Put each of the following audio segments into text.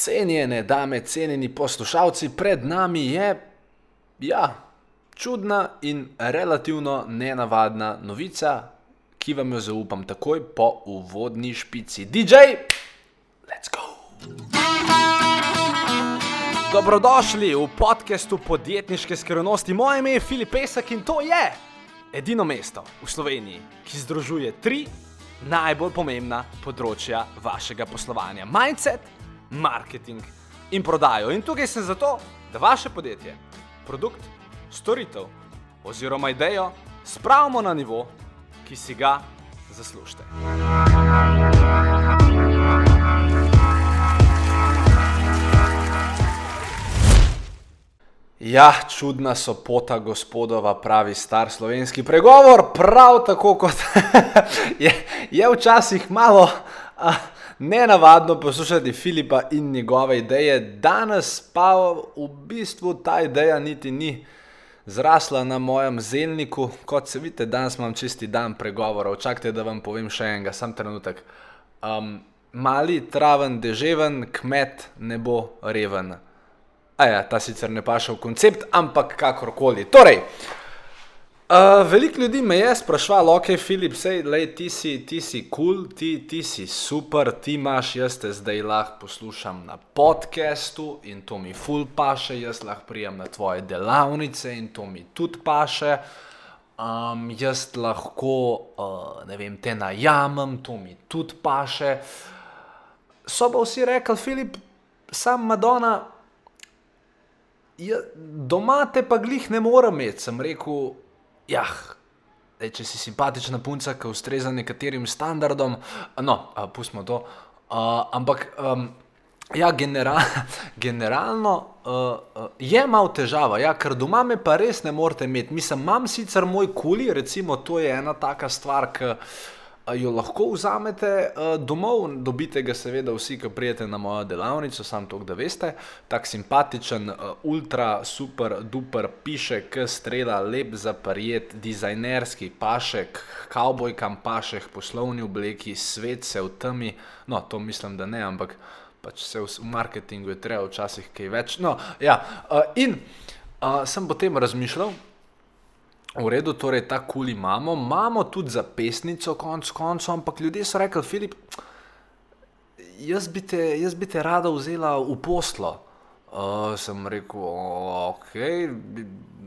Cenjene dame, cenjeni poslušalci, pred nami je, ja, čudna in relativno nenavadna novica, ki vam jo zaupam takoj po uvodni špici. DJ, let's go! Dobrodošli v podkastu podjetniške skrivnosti. Moje ime je Filip Pesek in to je edino mesto v Sloveniji, ki združuje tri najbolj pomembna področja vašega poslovanja: mindset, marketing in prodajo. In tukaj sem zato, da vaše podjetje, produkt, storitev oziroma idejo spravimo na nivo, ki si ga zaslužite. Ja, čudna so pota gospodova, pravi star slovenski pregovor, prav tako kot je, je včasih malo uh, nenavadno poslušati Filipa in njegove ideje, danes pa v bistvu ta ideja niti ni zrasla na mojem zelniku. Kot se vidite, danes imam čisti dan pregovorov. Čakajte, da vam povem še enega, sam trenutek. Um, mali, traven, deževen, kmet ne bo reven. Ja, ta sicer ne paše v koncept, ampak kakorkoli. Torej, uh, veliko ljudi me je sprašvalo, ok, Filip, sej, lej, ti si, ti si kul, cool, ti, ti si super, ti imaš, jaz te zdaj lahko poslušam na podkastu in to mi ful paše, jaz lahko prijem na tvoje delavnice in to mi tudi paše. Um, jaz lahko, uh, ne vem, te najamem, to mi tudi paše. So pa vsi rekli, Filip, sam Madonna ja, doma te pa glih ne morem imeti, sem rekel. Ja, ej, če si simpatična punca, ki ustreza nekaterim standardom, no, pustimo to. Uh, ampak, um, ja, general, generalno uh, je malo težava, ja, ker doma me pa res ne morete imeti. Mislim, imam sicer moj kuli, recimo, to je ena taka stvar, ki jo lahko vzamete uh, domov, dobite ga seveda vsi, ki prijete na mojo delavnico, sam to, da veste. Tak simpatičen, uh, ultra, super, duper, piše, k strela, lep za parijet, dizajnerski pašek, kavbojkam pašek, poslovni obleki, svet se v temi, no to mislim, da ne, ampak pač se v, v marketingu je treba včasih kaj več. No, ja, uh, in sem potem razmišljal, V redu, torej ta kul imamo, imamo tudi zapestnico, konc koncev, ampak ljudje so rekli, Filip, jaz bi te, jaz bi te rada vzela v poslo. Uh, sem rekel, ok,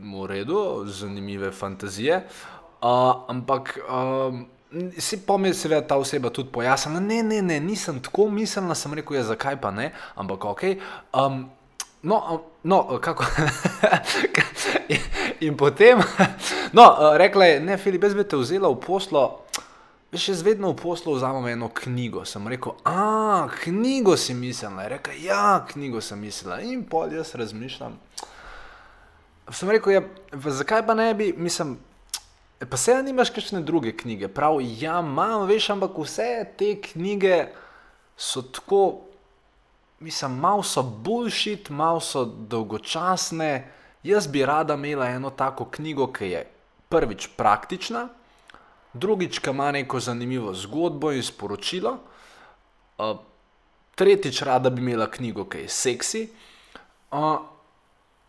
v redu, zanimive fantazije. Uh, ampak um, si pomeni, seveda ta oseba tudi pojasnila, ne, ne, ne, nisem tako mislila, sem rekel, ja, zakaj pa ne, ampak ok. Um, no, no, kako. in potem, no, uh, rekla je, ne, Filip, jaz bi te vzela v poslo. Še vedno v poslu vzamem eno knjigo. Sem rekel, a, knjigo si mislila. Reka, ja, knjigo sem mislila. In pol jaz razmišljam. Sem rekel, ja, zakaj pa ne bi, mislim, pa se ja nimaš kakšne druge knjige. Prav, ja, imam, veš, ampak vse te knjige so tako, mislim, malo so bullshit, malo so dolgočasne. Jaz bi rada imela eno tako knjigo, ki je prvič praktična, drugič, ki ima neko zanimivo zgodbo in sporočilo, uh, tretjič, rada bi imela knjigo, ki je seksi, uh,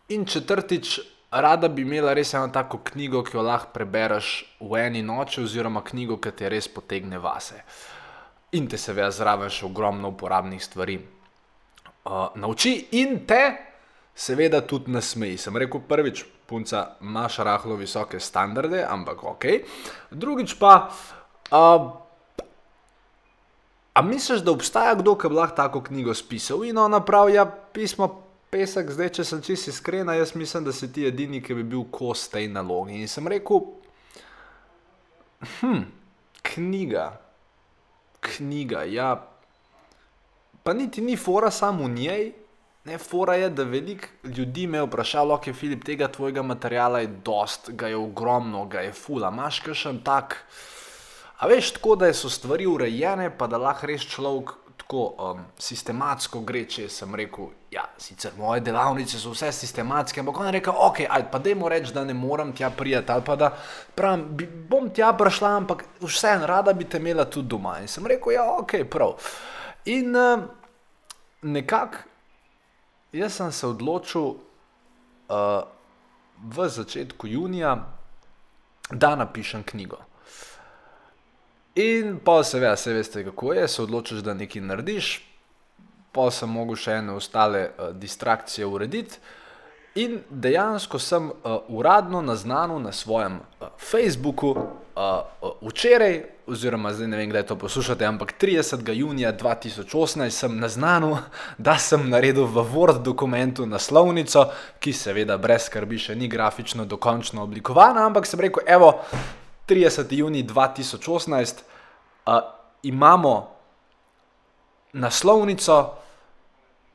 in četrtič, rada bi imela res eno tako knjigo, ki jo lahko prebereš v eni noči, oziroma knjigo, ki te res potegne vase. In te seveda zraven še ogromno uporabnih stvari uh, nauči in te seveda tudi na smeji. Sem rekel prvič, punca, imaš rahlo visoke standarde, ampak ok. Drugič pa, uh, a misliš, da obstaja kdo, ki bi lahko tako knjigo spisal? In ona pravi, ja, pismo. Pesek, zdaj, če sem čisto iskren, jaz mislim, da si ti edini, ki bi bil kos tej nalogi. In sem rekel, hm, knjiga, knjiga, ja, pa niti ni fora samo v njej, Ne, fora je, da veliko ljudi me je vprašalo, ok, Filip, tega tvojega materiala je dost, ga je ogromno, ga je fula, imaš kakšen tak. A veš, tako da so stvari urejene, pa da lahko res človek tako um, sistematsko gre, če sem rekel, ja, sicer moje delavnice so vse sistematske, ampak on je rekel, ok, ali pa dajmo reči, da ne morem tja prijeti, ali pa da pravim, bi, bom tja prišla, ampak vseeno rada bi te imela tudi doma. In sem rekel, ja, ok, prav. In uh, nekako jaz sem se odločil uh, v začetku junija, da napišem knjigo. In pa seveda, se veste, kako je, se odločiš, da nekaj narediš, pa sem mogel še ene ostale uh, distrakcije urediti. In dejansko sem uh, uradno naznanil na svojem uh, Facebooku uh, uh, včeraj, oziroma zdaj ne vem, kdaj to poslušate, ampak 30. junija 2018 sem naznanil, da sem naredil v Word dokumentu naslovnico, ki seveda brez skrbi še ni grafično dokončno oblikovana, ampak sem rekel, evo, 30. junij 2018 uh, imamo naslovnico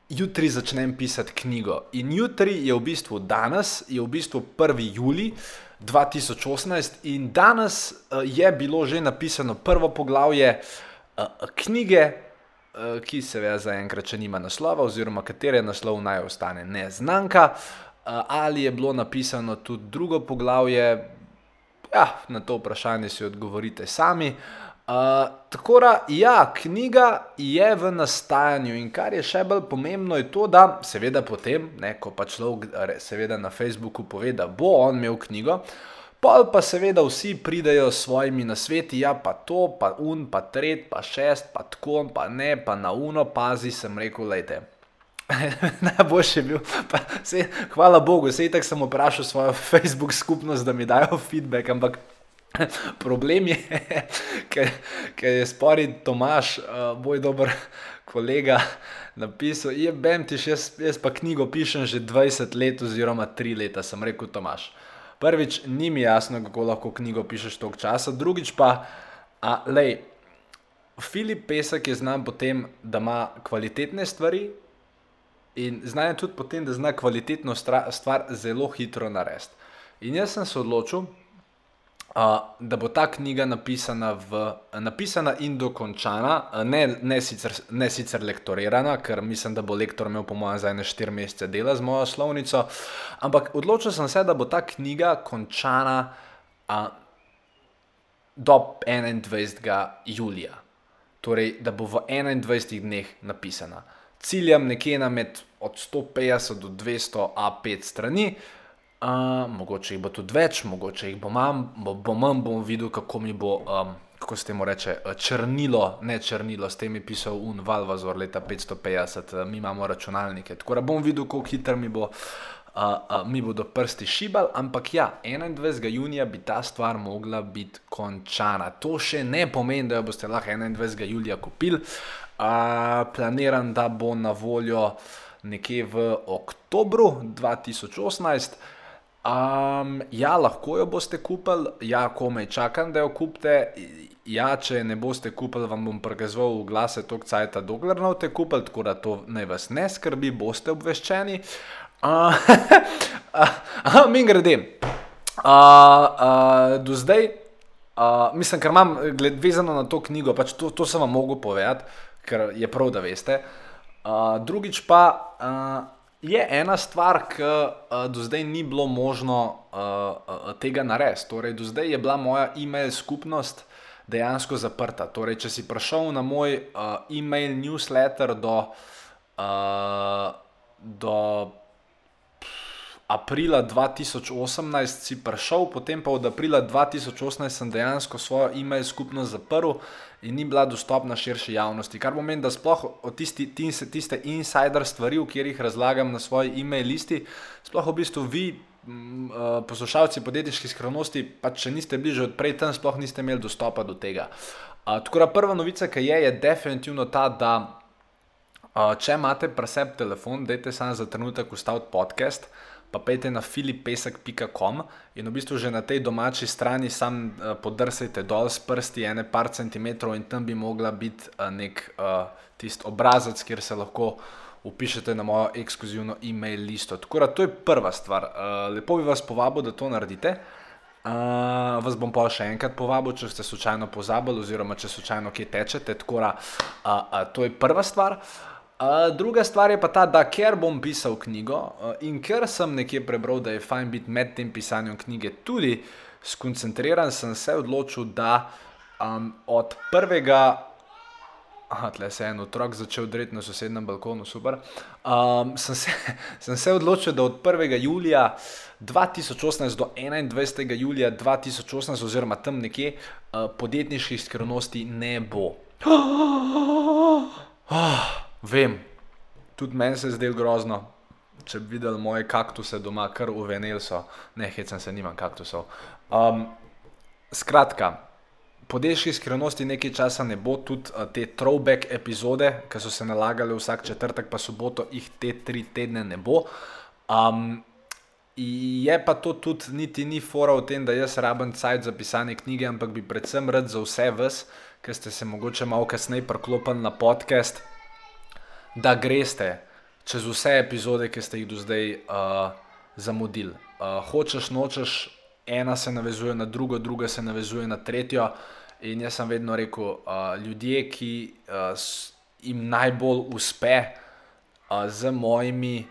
jutri začnem pisati knjigo. In jutri je v bistvu danes, je v bistvu 1. juli 2018, in danes uh, je bilo že napisano prvo poglavje uh, knjige, uh, ki seveda zaenkrat še nima naslova, oziroma katere naslov naj ostane neznanka. Ali je bilo napisano tudi drugo poglavje? Ja, na to vprašanje si odgovorite sami. Uh, tako da, ja, knjiga je v nastajanju in kar je še bolj pomembno, je to, da seveda potem, ne, ko pa človek seveda na Facebooku pove, da bo on imel knjigo, pol pa seveda vsi pridejo s svojimi nasveti, ja, pa to, pa un, pa tret, pa šest, pa tako, pa ne, pa na uno, pazi, sem rekel, lejte. Najboljši je bil, pa, sej, hvala Bogu, sej tako sem vprašal svojo Facebook skupnost, da mi dajo feedback, ampak Problem je, ker, ker je spori Tomaš, uh, moj dober kolega, napisal, je bem ti, jaz, jaz pa knjigo pišem že 20 let oziroma 3 leta, sem rekel Tomaš. Prvič, ni mi jasno, kako lahko knjigo pišeš toliko časa, drugič pa, a, lej, Filip Pesek je znan po tem, da ima kvalitetne stvari in znan je tudi po tem, da zna kvalitetno stvar zelo hitro narediti. In jaz sem se odločil, da bo ta knjiga napisana, v, napisana in dokončana, ne, ne, sicer, ne sicer lektorirana, ker mislim, da bo lektor imel, po mojem, za ene štiri mesece dela z mojo slovnico, ampak odločil sem se, da bo ta knjiga končana uh, do 21. julija. Torej, da bo v 21 dneh napisana. Ciljem nekje na med od 150 do 200 A5 strani. Uh, mogoče jih bo tudi več, mogoče jih bo manj, bo, bo manj bom videl, kako mi bo, um, kako se temu reče, črnilo, ne črnilo, s tem je pisal Un Valvazor leta 550, mi imamo računalnike. Tako da bom videl, kako hitro mi bo. Uh, uh, mi bodo prsti šibali, ampak ja, 21. junija bi ta stvar mogla biti končana. To še ne pomeni, da jo boste lahko 21. julija kupili. Uh, planiram, da bo na voljo nekje v oktobru 2018. Um, ja, lahko jo boste kupili, ja, komaj čakam, da jo kupite. Ja, če ne boste kupili, vam bom prekazoval v glase tok cajt, dokler ne boste kupili, tako da to naj vas ne skrbi, boste obveščeni. Uh, uh, Mi gredem. Uh, uh, do zdaj, uh, mislim, ker imam gled, vezano na to knjigo, pač to, to sem vam mogel povedati, ker je prav, da veste. Uh, drugič pa. Uh, Je ena stvar, ki uh, do zdaj ni bilo možno uh, uh, tega narediti. Torej, do zdaj je bila moja e-mail skupnost dejansko zaprta. Torej, če si prišel na moj uh, e-mail newsletter do, uh, do aprila 2018 si prišel, potem pa od aprila 2018 sem dejansko svojo e-mail skupnost zaprl in ni bila dostopna širši javnosti. Kar pomeni, da sploh od tisti, tiste, tiste insider stvari, v katerih razlagam na svoji e-mail listi, sploh v bistvu vi. Mm, uh, poslušalci podjetniških skrivnosti, pa če niste bili že odprej tam, sploh niste imeli dostopa do tega. Uh, tako da prva novica, ki je, je definitivno ta, da uh, če imate preseb telefon, dajte samo za trenutek ustaviti podcast, pa pejte na filipesek.com in v bistvu že na tej domači strani sam uh, podrsajte dol s prsti ene par centimetrov in tam bi mogla biti uh, nek uh, tisti obrazec, kjer se lahko upišete na mojo ekskluzivno e-mail listo. Tako da to je prva stvar. Uh, lepo bi vas povabil, da to naredite. Uh, vas bom pa še enkrat povabil, če ste slučajno pozabili, oziroma če slučajno kje tečete. Tako da uh, uh, to je prva stvar. Uh, druga stvar je pa ta, da ker bom pisal knjigo uh, in ker sem nekje prebral, da je fajn biti med tem pisanjem knjige tudi skoncentriran, sem se odločil, da um, od prvega. Aha, tle se je en otrok začel dreti na sosednjem balkonu, super. Um, sem, se, sem se odločil, da od 1. julija 2018 do 21. julija 2018, oziroma tam nekje, uh, podjetniških skrivnosti ne bo. Oh, vem, tudi meni se je zdelo grozno. Če bi videl moje kaktuse doma, kar uvenel so, ne hecam se, nimam kaktusov. Um, skratka, podjetniških skrivnosti nekaj časa ne bo, tudi uh, te throwback epizode, ki so se nalagale vsak četrtek, pa soboto, jih te tri tedne ne bo. Um, je pa to tudi niti ni fora v tem, da jaz rabim cajt za pisanje knjige, ampak bi predvsem rad za vse vas, ki ste se mogoče malo kasneje priklopili na podcast, da greste čez vse epizode, ki ste jih do zdaj uh, zamudili. Uh, hočeš, nočeš, ena se navezuje na drugo, druga se navezuje na tretjo. In jaz sem vedno rekel, uh, ljudje, ki uh, jim najbolj uspe uh, z mojimi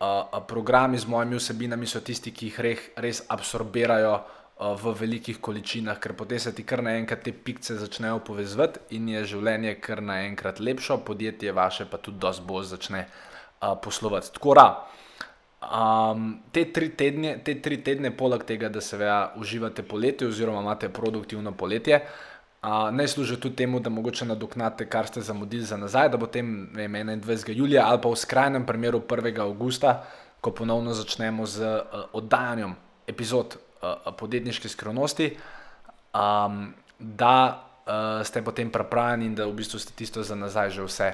uh, programi, z mojimi vsebinami, so tisti, ki jih res, res absorbirajo uh, v velikih količinah, ker potem se ti kar naenkrat te pikce začnejo povezati in je življenje kar naenkrat lepše, podjetje vaše pa tudi dosti bolj začne uh, poslovati. Tako da. Um, te, tri tedne, te tri tedne, poleg tega, da se veja uživate poletje, oziroma imate produktivno poletje, uh, naj služi tudi temu, da mogoče nadoknate, kar ste zamudili za nazaj, da bo tem vem, 21. julija ali pa v skrajnem primeru 1. augusta, ko ponovno začnemo z uh, oddajanjem epizod podjetniške skrivnosti, um, da uh, ste potem pripravljeni in da v bistvu ste tisto za nazaj že vse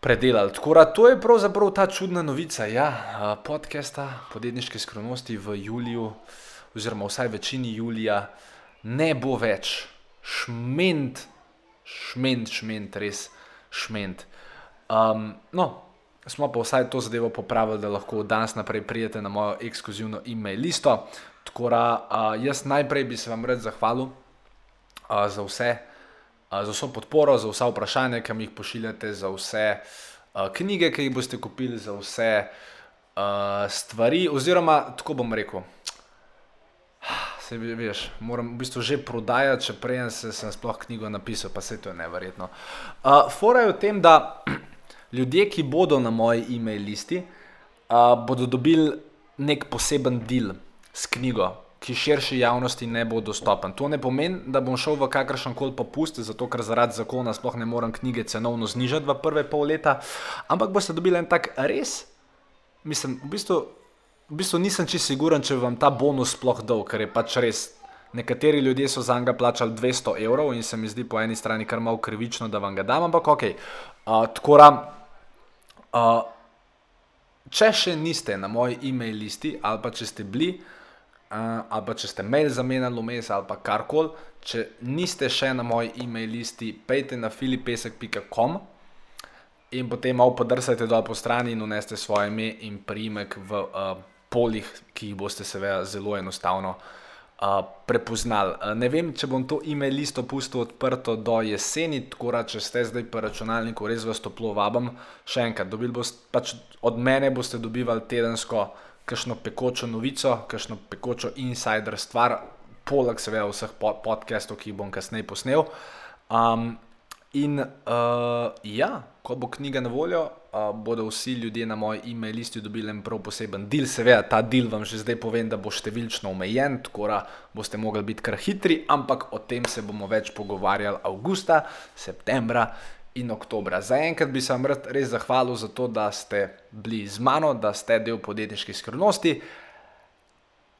predelali. Tako da to je pravzaprav ta čudna novica. Ja, podcasta podjetniške skrivnosti v juliju, oziroma vsaj večini julija, ne bo več šment, šment, šment, res šment. Um, no, smo pa vsaj to zadevo popravili, da lahko od danes naprej prijete na mojo ekskluzivno e-mail listo. Tako da uh, jaz najprej bi se vam rad zahvalil uh, za vse za vso podporo, za vsa vprašanja, ki mi jih pošiljate, za vse uh, knjige, ki jih boste kupili, za vse uh, stvari. Oziroma, tako bom rekel. Se veš, moram v bistvu že prodajati, če prej se, sem sploh knjigo napisal, pa se to je neverjetno. Uh, fora je v tem, da ljudje, ki bodo na moji e-mail listi, uh, bodo dobili nek poseben del s knjigo, ki širši javnosti ne bo dostopen. To ne pomeni, da bom šel v kakršen koli popust, zato ker zaradi zakona sploh ne morem knjige cenovno znižati v prve pol leta, ampak boste dobili en tak res, mislim, v bistvu, v bistvu nisem čisto siguren, če vam ta bonus sploh dol, ker je pač res. Nekateri ljudje so za njega plačali 200 evrov in se mi zdi po eni strani kar malo krivično, da vam ga dam, ampak ok. Uh, tako da, uh, če še niste na moji e-mail listi ali pa če ste bili, Uh, ali pa če ste mail zamenjali vmes ali pa karkoli, če niste še na moji e-mail listi, pejte na filipesek.com in potem malo podrsajte dol po strani in uneste svoje ime in primek v uh, polih, ki jih boste seveda zelo enostavno prepoznali. Ne vem, če bom to e-mail listo pustil odprto do jeseni, tako da če ste zdaj pri računalniku, res vas toplo vabim. Še enkrat, boste, pač od mene boste dobivali tedensko kakšno pekočo novico, kakšno pekočo insider stvar, poleg seveda vseh podcastov, ki jih bom kasneje posnel. Um, in uh, ja, ko bo knjiga na voljo, uh, bodo vsi ljudje na moji e-mail listi dobili en prav poseben del. Seveda, ta del vam že zdaj povem, da bo številčno omejen, tako da boste mogli biti kar hitri, ampak o tem se bomo več pogovarjali avgusta, septembra in oktobra. Zaenkrat bi se vam res zahvalil za to, da ste bili z mano, da ste del podjetniških skrivnosti.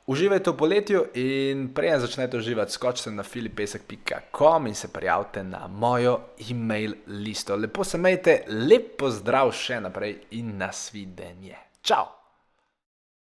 Uživajte v poletju in prej začnete uživati, skočite na filipesek.com in se prijavite na mojo e-mail listo. Lepo se imejte, lepo zdrav še naprej in nasvidenje. Ciao!